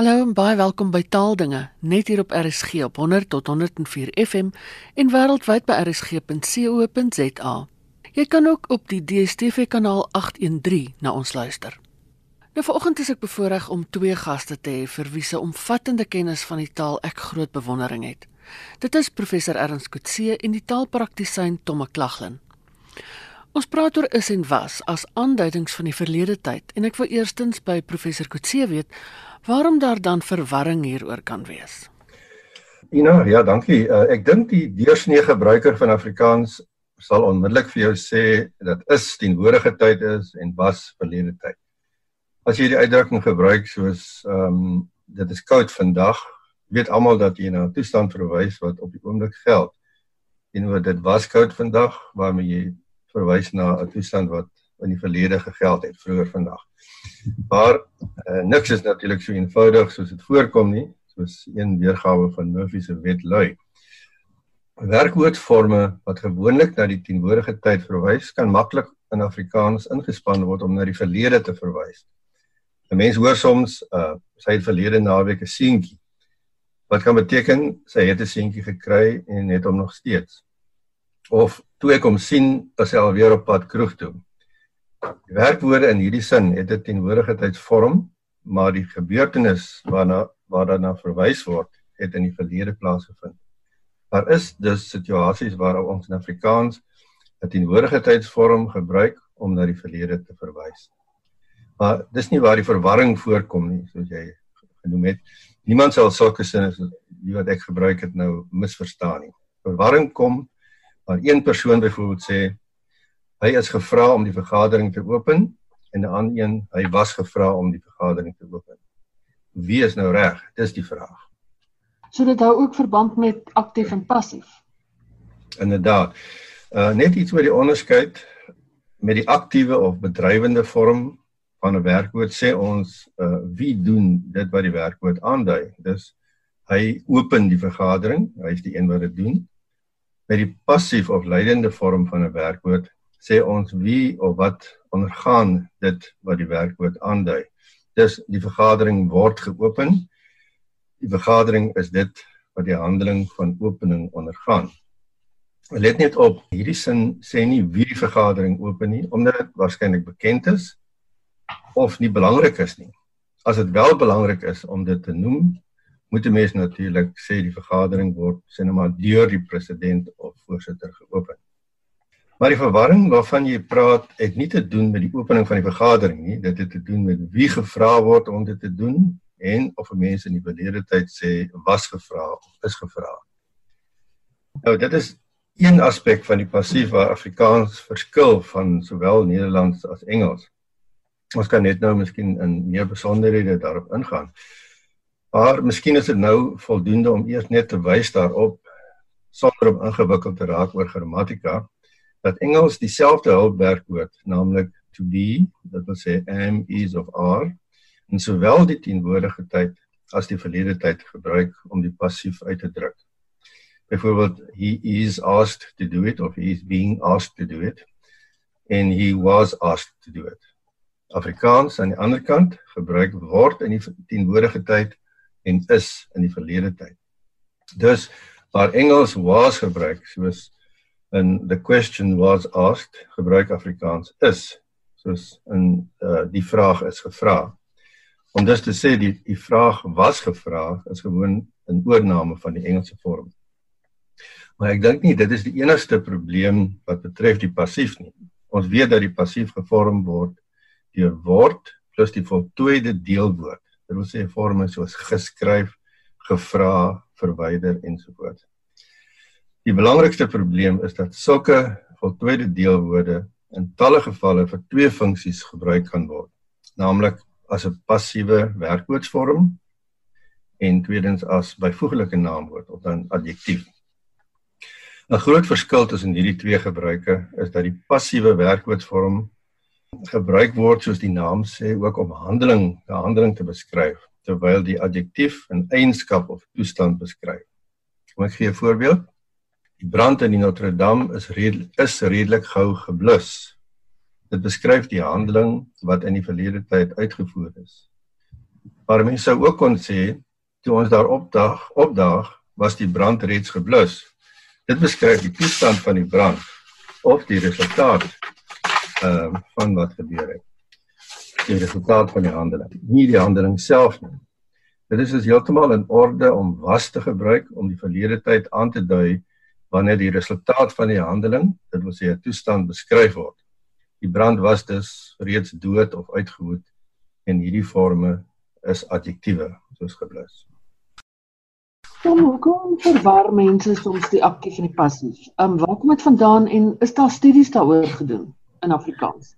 Hallo en baie welkom by Taaldinge, net hier op RSG op 100 tot 104 FM en wêreldwyd by rsg.co.za. Jy kan ook op die DStv kanaal 813 na ons luister. Nou vanoggend is ek bevoorreg om twee gaste te hê vir wie se omvattende kennis van die taal ek groot bewondering het. Dit is professor Ernst Kutse en die taalpraktisyn Tom McLaughlin. Ons praat oor is en was as aanduidings van die verlede tyd en ek wil eerstens by professor Kutse weet waarom daar dan verwarring hieroor kan wees. Ina, ja, dankie. Uh, ek dink die deursnee gebruiker van Afrikaans sal onmiddellik vir jou sê dat is teenwoordige tyd is en was verlede tyd. As jy die uitdrukking gebruik soos ehm um, dit is koud vandag, weet almal dat jy na 'n toestand verwys wat op die oomblik geld. En wat dit was koud vandag, waarmee jy verwys na 'n toestand wat in die verlede gegeld het vroeër vandag. Maar uh, niks is natuurlik so eenvoudig soos dit voorkom nie, soos een weergawe van Murphy se wet lui. Werkwoordforme wat gewoonlik na die teenwoordige tyd verwys, kan maklik in Afrikaans ingespan word om na die verlede te verwys. 'n Mens hoor soms uh sy het verlede naweek 'n seentjie. Wat kan beteken sy het 'n seentjie gekry en het hom nog steeds. Of toe ek hom sien, is hy alweer op pad kroeg toe. Die werkwoorde in hierdie sin het 'n teenwoordigheidsvorm, maar die gebeurtenis waarna waar daarna verwys word, het in die verlede plaasgevind. Daar is dus situasies waar ons in Afrikaans 'n teenwoordigheidsvorm gebruik om na die verlede te verwys. Maar dis nie waar die verwarring voorkom nie, soos jy genoem het. Niemand sal sulke sinne wat ek gebruik het nou misverstaan nie. Verwarring kom waar een persoon byvoorbeeld sê hy is gevra om die vergadering te open en 'n ander een hy was gevra om die vergadering te open. Wie is nou reg? Dis die vraag. So dit hou ook verband met aktief en passief. Inderdaad. Uh net iets oor die onderskeid met die aktiewe of bedrywende vorm van 'n werkwoord sê ons uh wie doen dit wat die werkwoord aandui. Dis hy open die vergadering, hy is die een wat dit doen. Met die passief of leidende vorm van 'n werkwoord sê ons wie of wat ondergaan dit wat die werkwoord aandui. Dus die vergadering word geopen. Die vergadering is dit wat die handeling van opening ondergaan. Let net op, hierdie sin sê nie wie die vergadering open nie omdat dit waarskynlik bekend is of nie belangrik is nie. As dit wel belangrik is om dit te noem, moet 'n mens natuurlik sê die vergadering word sê net maar deur die president of voorsitter geopen. Maar die verwarring waarvan jy praat, het nie te doen met die opening van die vergadering nie, dit het te doen met wie gevra word om dit te doen en of mense in die verlede tyd sê was gevra of is gevra. Nou dit is een aspek van die passief waar Afrikaans verskil van sowel Nederlands as Engels. Ons kan net nou miskien in meer besonderhede daarop ingaan. Maar miskien is dit nou voldoende om eers net te wys daarop sonder om ingewikkeld te raak oor grammatika dat Engels dieselfde hulpwerkwoord, naamlik to be, dit wil sê am, is of are, in sowel die teenwoordige tyd as die verlede tyd gebruik om die passief uit te druk. Byvoorbeeld he is asked to do it of he is being asked to do it and he was asked to do it. Afrikaans aan die ander kant gebruik word in die teenwoordige tyd en is in die verlede tyd. Dus waar Engels was gebruik soos in the question was asked gebruik Afrikaans is soos in uh, die vraag is gevra. Om dus te sê die die vraag was gevra is gewoon 'n oorname van die Engelse vorm. Maar ek dink nie dit is die enigste probleem wat betref die passief nie. Ons weet dat die passief gevorm word deur word plus die voltooide deelwoord. Dit wil sê vorme soos geskryf, gevra, verwyder ensovoorts. Die belangrikste probleem is dat sulke voltooide deelwoorde in talle gevalle vir twee funksies gebruik kan word, naamlik as 'n passiewe werkwoordsvorm en tweedens as byvoeglike naamwoord of dan adjektief. 'n Groot verskil tussen hierdie twee gebruike is dat die passiewe werkwoordsvorm gebruik word soos die naam sê ook om handeling, 'n handeling te beskryf, terwyl die adjektief 'n eienskap of toestand beskryf. Kom ek gee 'n voorbeeld. Die brand in die Notre Dame is redelik is redelik gou geblus. Dit beskryf die handeling wat in die verlede tyd uitgevoer is. Maar mense sou ook kon sê toe ons daar opdag, opdag was die brand reeds geblus. Dit beskryf die toestand van die brand of die resultaat ehm uh, van wat gebeur het. Die resultaat van die handeling, nie die handeling self nie. Dit is dus heeltemal in orde om was te gebruik om die verlede tyd aan te dui wanneer die resultaat van die handeling, dit wil sê 'n toestand beskryf word. Die brand was dus reeds dood of uitgewoed en hierdie forme is adjektiewe soos geblus. Kom, hoekom verwar mense soms die aktief en die passief? Ehm um, waar kom dit vandaan en is daar studies daaroor gedoen in Afrikaans?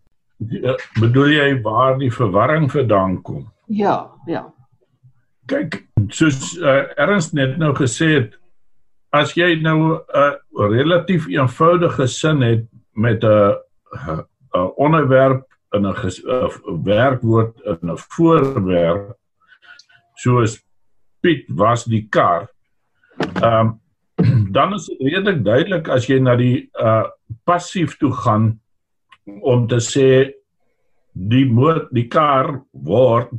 Ja, bedoel jy waar die verwarring vandaan kom? Ja, ja. Kyk, soos uh, Ernst net nou gesê het, as jy nou 'n relatief eenvoudige sin het met 'n 'n onderwerp in 'n werkwoord in 'n voorwerp soos Piet was die kar. Ehm um, dan is dit redelik duidelik as jy na die uh passief toe gaan om te sê die moord die kar word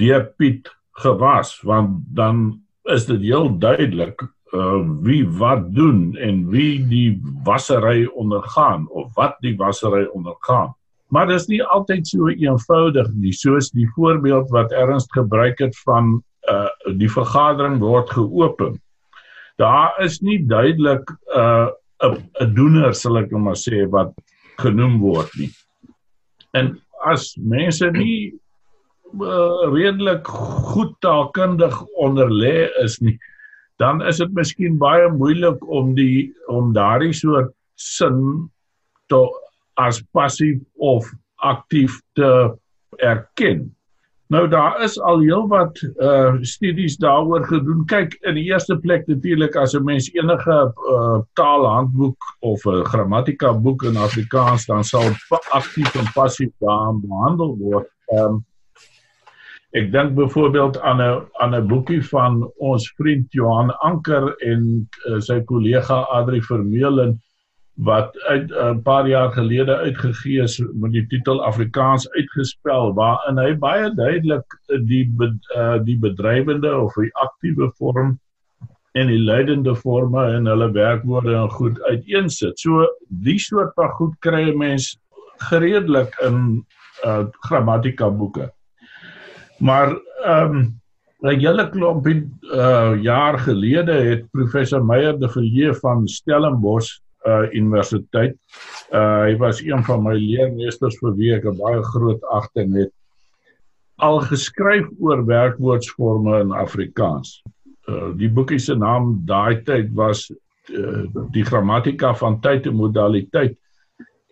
deur Piet gewas want dan is dit heel duidelik uh wie wat doen en wie die wassery ondergaan of wat die wassery ondergaan. Maar dit is nie altyd so eenvoudig nie, soos die voorbeeld wat Ernst gebruik het van uh die vergadering word geopen. Daar is nie duidelik 'n uh, 'n doener sal ek maar sê wat genoem word nie. En as mense nie uh, redelik goed taalkundig onderlê is nie, dan is dit miskien baie moeilik om die om daardie soort sin te as passief of aktief te erken. Nou daar is al heelwat uh studies daaroor gedoen. Kyk, in die eerste plek natuurlik as 'n mens enige uh taalhandboek of 'n grammatika boek in Afrikaans dan sal aktief en passief daarin behandel word. Um ek dink byvoorbeeld aan 'n aan 'n boekie van ons vriend Johan Anker en uh, sy kollega Adri Vermeulen wat uit eh, 'n paar jaar gelede uitgegee is met die titel Afrikaans uitgespel waarin hy baie duidelik die uh, die bedrywende of die aktiewe vorm en die leidende forme in hulle werkwoorde en goed uiteensit. So die soort van goed kry 'n mens gereedelik in uh, grammatika boeke. Maar ehm um, 'n hele klompie uh, jaar gelede het professor Meyer de Villiers van Stellenbosch uh universiteit. Uh hy was een van my leermeesters vir wie ek baie groot agting het. Al geskryf oor werkwoordsforme in Afrikaans. Uh die boekie se naam daai tyd was uh, die grammatika van tyd en modaliteit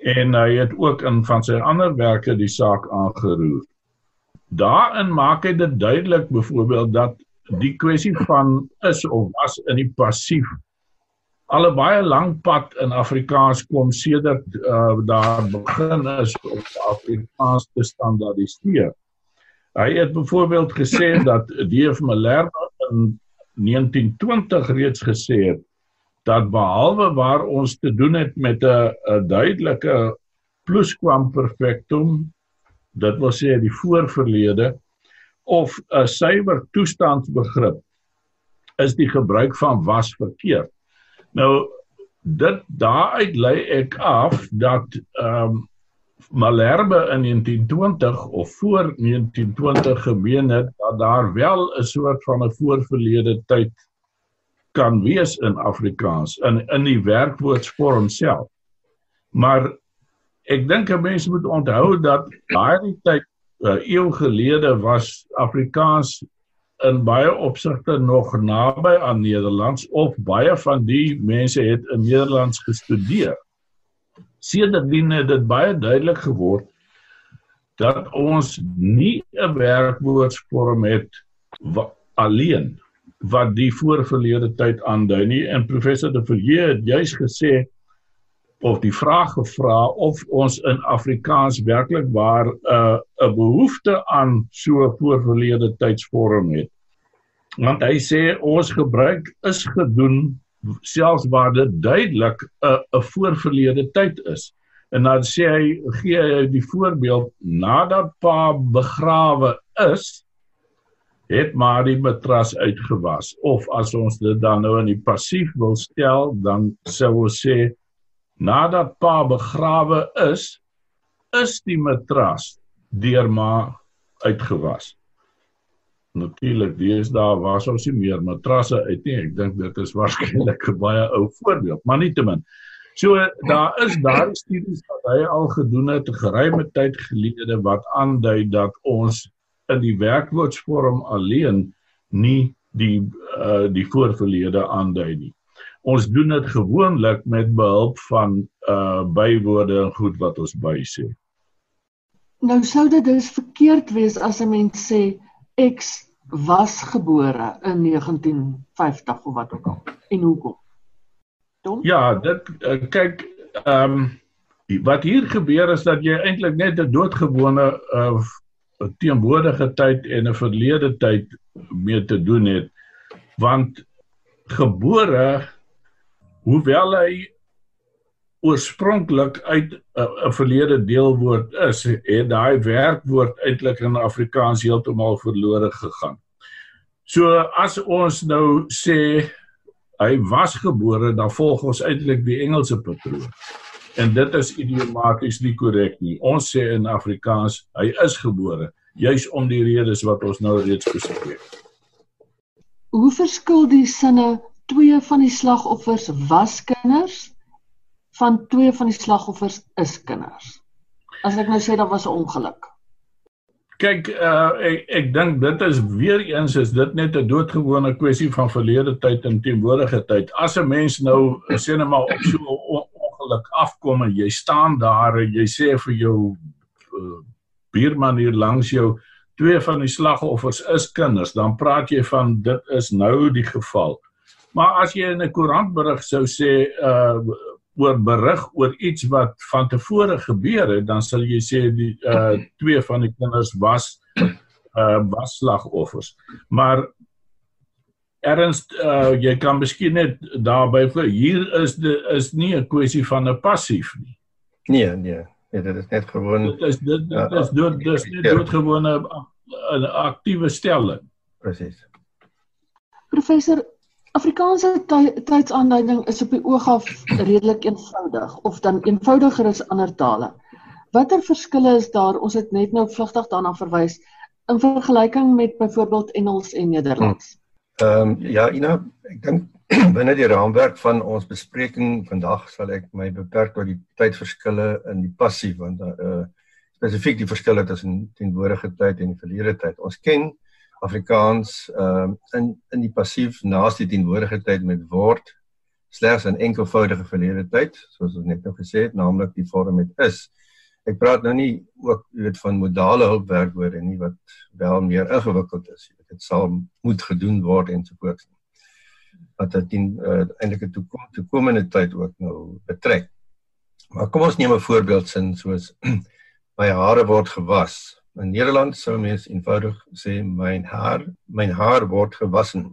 en hy het ook in van sy ander werke die saak aangeroer. Daarin maak hy dit duidelik byvoorbeeld dat die kwessie van is of was in die passief al 'n baie lang pad in Afrikaans kom sedert uh, daar begin is om Afrikaans te standaardiseer. Hy het byvoorbeeld gesê dat D.F. Malherbe in 1920 reeds gesê het dat behalwe waar ons te doen het met 'n duidelike pluskwamperfektum, dit wil sê die voorverlede of 'n suiwer toestandsbegrip is die gebruik van was verkeerd. Nou dit daaruit lei ek af dat ehm um, Malherbe in 1920 of voor 1920 gemeen het dat daar wel 'n soort van 'n voorverlede tyd kan wees in Afrikaans in in die werkwoordsvorm self. Maar ek dink 'n mens moet onthou dat daardie tyd uh, eeu gelede was Afrikaans in baie opsigte nog naby aan Nederlands of baie van die mense het in Nederlands gestudeer. Sedertdien het dit baie duidelik geword dat ons nie 'n werkwoordsvorm het wat alleen wat die voorverlede tyd aandui nie en professor de Villiers het juis gesê of die vraag gevra of ons in Afrikaans werklik waar 'n uh, 'n behoefte aan so voorverlede tydsvorm het. Want hy sê ons gebruik is gedoen selfs waar dit duidelik 'n 'n voorverlede tyd is. En dan sê hy gee hy die voorbeeld nadat pa begrawe is het maar die matras uitgewas of as ons dit dan nou in die passief wil stel dan sou ons sê nadat pa begrawe is is die matras deur maar uitgewas. Natuurlik deesdae was ons nie meer matrasse uit nie. Ek dink dit is waarskynlik 'n baie ou voorbeeld maar nietemin. So daar is daar studies wat hy al gedoen het 'n geruime tyd gelede wat aandui dat ons in die werkwoordsvorm alleen nie die uh die voorverlede aandui nie. Ons doen dit gewoonlik met behulp van uh bywoorde en goed wat ons bysê. Nou sou dit dus verkeerd wees as 'n mens sê X was gebore in 1950 of wat ook al. En hoekom? Tom? Ja, dit uh, kyk ehm um, wat hier gebeur is dat jy eintlik net 'n doodgewone uh teenwoordige tyd en 'n verlede tyd mee te doen het. Want gebore hoewel hy oorspronklik uit 'n verlede deelwoord is, het daai werkwoord eintlik in Afrikaans heeltemal verlore gegaan. So as ons nou sê hy was gebore, dan volg ons eintlik die Engelse patroon. En dit is idiomaties nie korrek nie. Ons sê in Afrikaans hy is gebore, juis om die redes wat ons nou reeds bespreek het. Hoe verskil die sinne twee van die slagoffers was kinders van twee van die slagoffers is kinders? As ek nou sê daar was 'n ongeluk kyk uh, ek ek dink dit is weer eens is dit net 'n doodgewone kwessie van verlede tyd en teenwoordige tyd. As 'n mens nou sê net maar op so 'n ongeluk afkom en jy staan daar en jy sê vir jou uh, buurman hier langs jou twee van die slagoffers is kinders, dan praat jy van dit is nou die geval. Maar as jy in 'n koerantberig sou sê uh oor berig oor iets wat van tevore gebeur het, dan sal jy sê die uh twee van die kinders was uh was slagoffers. Maar erns uh jy kan miskien net daarby vir hier is dit is nie 'n kwessie van 'n passief nie. Nee, nee. Ja, dit is net gewoon Dit is dit, dit is dood dis net ja. doodgewone 'n aktiewe stelling. Presies. Professor Afrikaanse tydsaanduiding is op die oog af redelik eenvoudig of dan eenvoudiger as ander tale. Watter verskille is daar? Ons het net nou vlugtig daarna verwys in vergelyking met byvoorbeeld Engels en Nederlands. Ehm um, ja, Ina, ek dink binne die raamwerk van ons bespreking vandag sal ek my beperk tot die tydverskille in die passief want uh spesifiek die verskille tussen teenwoordige tyd en verlede tyd. Ons ken Afrikaans ehm uh, in in die passief naas die teenwoordige tyd met word slegs 'n enkelvoudige verlede tyd soos ons net nou gesê het naamlik die vorm met is. Ek praat nou nie ook jy weet van modale hulpwerkwoorde nie wat wel meer ingewikkeld is. Jy weet dit sal moet gedoen word en so voort. Wat dit in uh, eintlik toe kom toe komende tyd ook nou betrek. Maar kom ons neem 'n voorbeeldsin soos my hare word gewas In Nederland sou mens eenvoudig sê myn haar, myn haar word gewassen.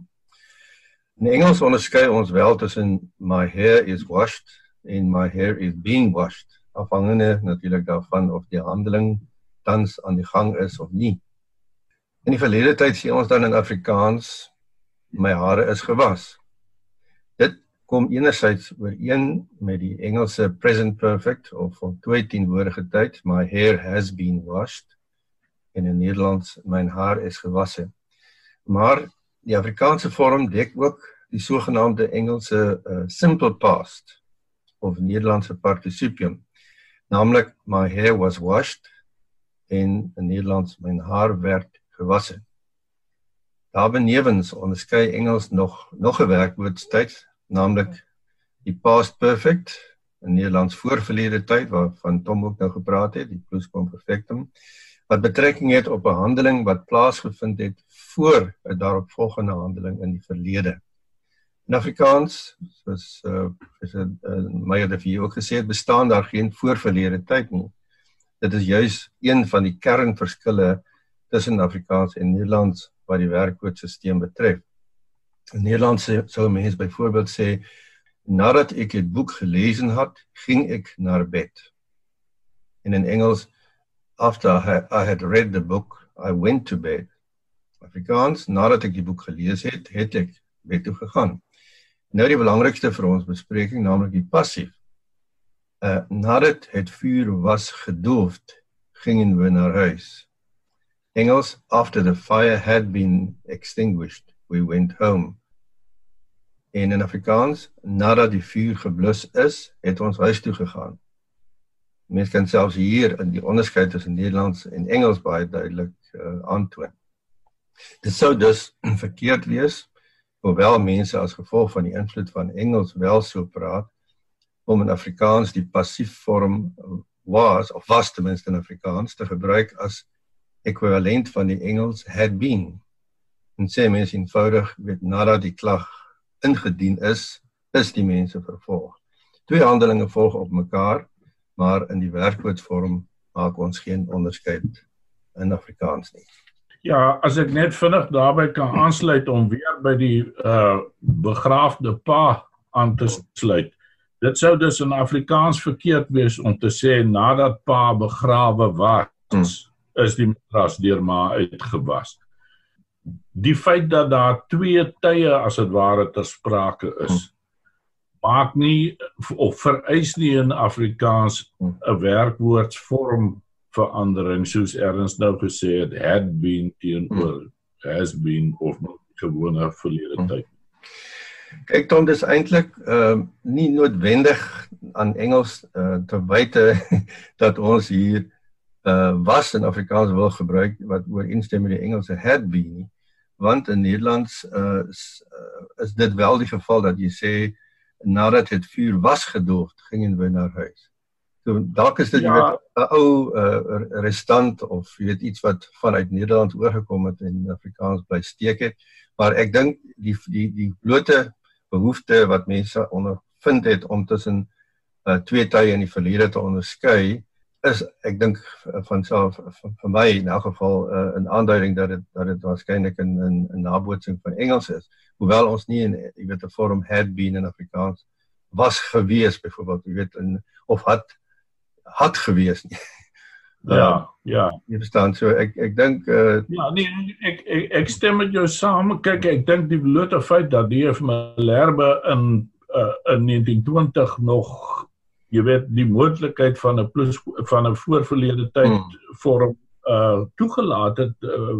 In Engels onderskei ons wel tussen my hair is washed en my hair is being washed, afhangende natuurlik daarvan of die handeling tans aan die gang is of nie. In die verlede tyd sê ons dan in Afrikaans my hare is gewas. Dit kom enerzijds ooreen met die Engelse present perfect of voltooid teenwoordige tyd, my hair has been washed en in Nederlands myn haar is gewasse. Maar die Afrikaanse vorm dek ook die sogenaamde Engelse uh, simple past of Nederlandse participium. Naamlik my hair was washed en in Nederlands myn haar werd gewasse. Daarbenewens onderskei Engels nog nog 'n werkwoord steeds, naamlik die past perfect in Nederlands voorverlede tyd waarvan Tom ook nou gepraat het, die pluskwamperfectum wat betrekking het op 'n handeling wat plaasgevind het voor 'n daaropvolgende handeling in die verlede. In Afrikaans, soos uh is dit uh, het vir jou ook gesê, bestaan daar geen voorverlede tyd nie. Dit is juis een van die kernverskille tussen Afrikaans en Nederlands wat die werkwoordstelsel betref. In Nederlands sou mense byvoorbeeld sê nadat ek die boek gelees het, ging ek na bed. En in Engels after I had read the book, I went to bed. Afrikaans, nadat ek die boek gelees het, het ek bed toe gegaan. Nou die belangrikste vir ons bespreking, naamlik die passief. Uh nadat het vuur was gedoof, gingen we na huis. Engels after the fire had been extinguished, we went home. En in Afrikaans, nadat die vuur geblus is, het ons huis toe gegaan. Mens kan selfs hier in die onderskeid tussen Nederlands en Engels baie duidelik uh, aantoon. Dit sou dus verkeerd wees hoewel mense as gevolg van die invloed van Engels wel so praat om in Afrikaans die passief vorm was of was ten minste in Afrikaans te gebruik as ekwivalent van die Engels had been. En sê mense eenvoudig weet nadat die klag ingedien is, is die mense vervolg. Twee handelinge volg op mekaar maar in die werkwoordvorm maak ons geen onderskeid in Afrikaans nie. Ja, as ek net vinnig daarbey kan aansluit om weer by die uh begraafde pa aan te sluit. Dit sou dus in Afrikaans verkeerd wees om te sê nadat pa begrawe was, hmm. is die matras deur ma uitgewas. Die feit dat daar twee tye as dit ware ter sprake is, hmm maak nie of vereis nie in Afrikaans 'n werkwoordsvorm verandering soos erns nou gesê het had been teenoor has been of gewone verlede hm. tyd. Kyk dan dis eintlik ehm uh, nie noodwendig aan Engels uh, te wyte dat ons hier uh was in Afrikaans wil gebruik wat ooreenstem met die Engelse had been want in Nederlands uh is, uh, is dit wel die geval dat jy sê nadat het vuur was gedoog, gingen we naar huis. So dalk is dit ja. 'n ou uh, restant of jy weet iets wat vanuit Nederland oorgekom het en Afrikaans bly steek het, maar ek dink die die die blote behoefte wat mense ondervind het om tussen uh, twee tye in die verlede te onderskei is ek dink van self vir my in elk geval uh, 'n aanduiding dat dit dat dit waarskynlik 'n 'n 'n nabootsing van Engels is. Hoewel ons nie in jy weet 'n vorm had been in Afrikaans was gewees byvoorbeeld jy weet in of had had gewees nie. Ja ja. Jy verstaan so ek ek dink uh, ja nee ek, ek ek stem met jou saam. Kyk ek dink die blote feit dat die vir Malherbe in uh, in 1920 nog jy weet die moontlikheid van 'n plus van 'n voorverlede tyd hmm. vorm uh toegelaat het uh,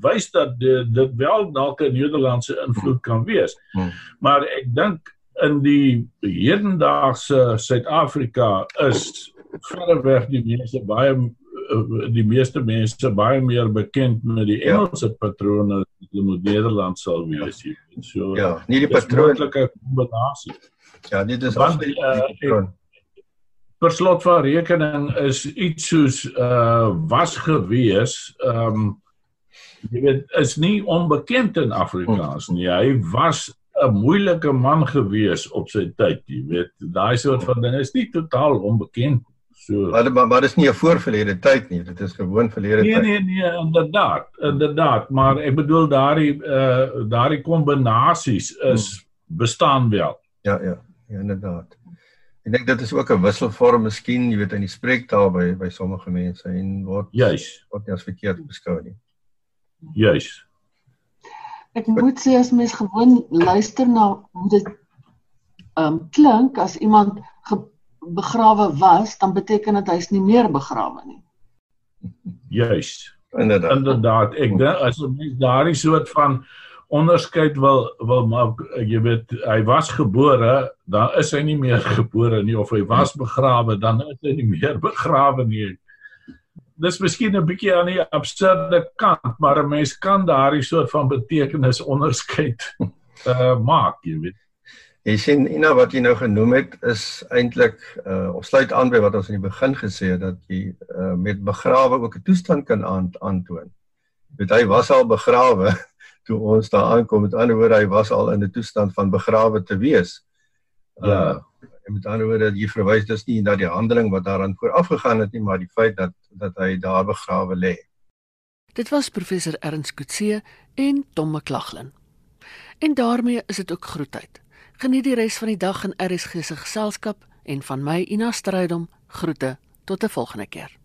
wys dat dit wel dalk 'n Nederlandse invloed kan wees. Hmm. Maar ek dink in die hedendaagse Suid-Afrika is verreweg die mense baie uh, die meeste mense baie meer bekend met die ja. Engelse patrone as die Nederland sal wees. So Ja, nie die patroonlike kombinasie. Ja, dit is absoluut uh, per slot van rekening is iets soos uh was gewees um jy weet is nie onbekend in Afrikaans nie. Hy was 'n moeilike man gewees op sy tyd jy weet. Daai soort van ding is nie totaal onbekend so. Maar maar, maar dis nie 'n voorverlede tyd nie dit is gewoon verlede nee, tyd. nee nee nee inderdaad inderdaad maar ek bedoel daardie uh daardie kombinasies is hmm. bestaan wel. Ja ja ja inderdaad Ek dink dit is ook 'n wisselvorm miskien, jy weet in die spreektaal by by sommige mense en word juis word nie as verkeerd beskou nie. Juis. Ek moet sê as mens gewoon luister na hoe dit ehm um, klink as iemand begrawe was, dan beteken dit hy's nie meer begrawe nie. Juis. Inderdaad. Inderdaad. Ek dink as 'n mens daardie soort van onderskeid wil wil maak jy weet hy was gebore dan is hy nie meer gebore nie of hy was begrawe dan is hy nie meer begrawe nie. Dis miskien 'n bietjie aan die absurde kant maar 'n mens kan daardie soort van betekenis onderskeid uh, maak jy weet. Jy sien ina wat jy nou genoem het is eintlik uh, ons sluit aan by wat ons in die begin gesê het dat jy uh, met begrawe ook 'n toestand kan aantoon. Weet hy was al begrawe toe ons daar aankom met ander woorde hy was al in 'n toestand van begrawe te wees. Ja. Uh, met ander woorde jy verwys dus nie na die handeling wat daaraan vooraf gegaan het nie, maar die feit dat dat hy daar begrawe lê. Dit was professor Ernst Kutse en Tom McLaughlin. En daarmee is dit ook groetheid. Geniet die res van die dag in RSG se geselskap en van my Ina Strydom groete tot 'n volgende keer.